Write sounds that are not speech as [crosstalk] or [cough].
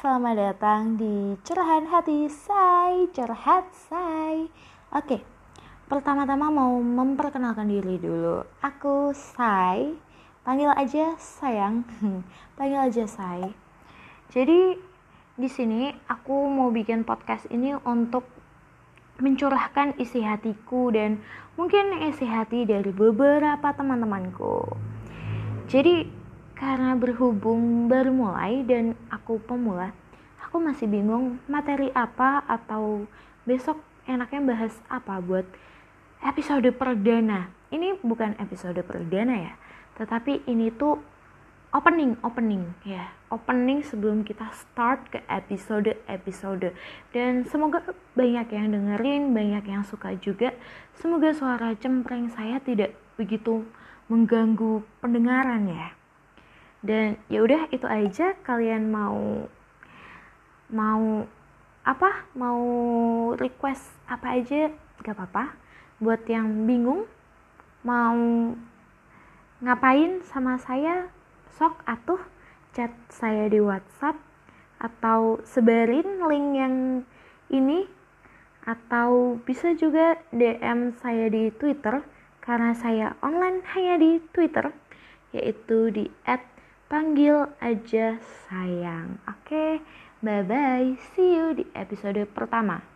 selamat datang di Curahan Hati Say, Curhat Say. Oke, pertama-tama mau memperkenalkan diri dulu. Aku Say, panggil aja sayang, [laughs] panggil aja Say. Jadi di sini aku mau bikin podcast ini untuk mencurahkan isi hatiku dan mungkin isi hati dari beberapa teman-temanku. Jadi karena berhubung baru mulai dan aku pemula, aku masih bingung materi apa atau besok enaknya bahas apa buat episode perdana. Ini bukan episode perdana ya, tetapi ini tuh opening, opening ya, opening sebelum kita start ke episode-episode. Dan semoga banyak yang dengerin, banyak yang suka juga. Semoga suara cempreng saya tidak begitu mengganggu pendengaran ya dan ya udah itu aja. Kalian mau mau apa? Mau request apa aja? Gak apa-apa. Buat yang bingung mau ngapain sama saya sok atuh chat saya di WhatsApp atau sebarin link yang ini atau bisa juga DM saya di Twitter karena saya online hanya di Twitter yaitu di panggil aja sayang. Oke, bye bye. See you di episode pertama.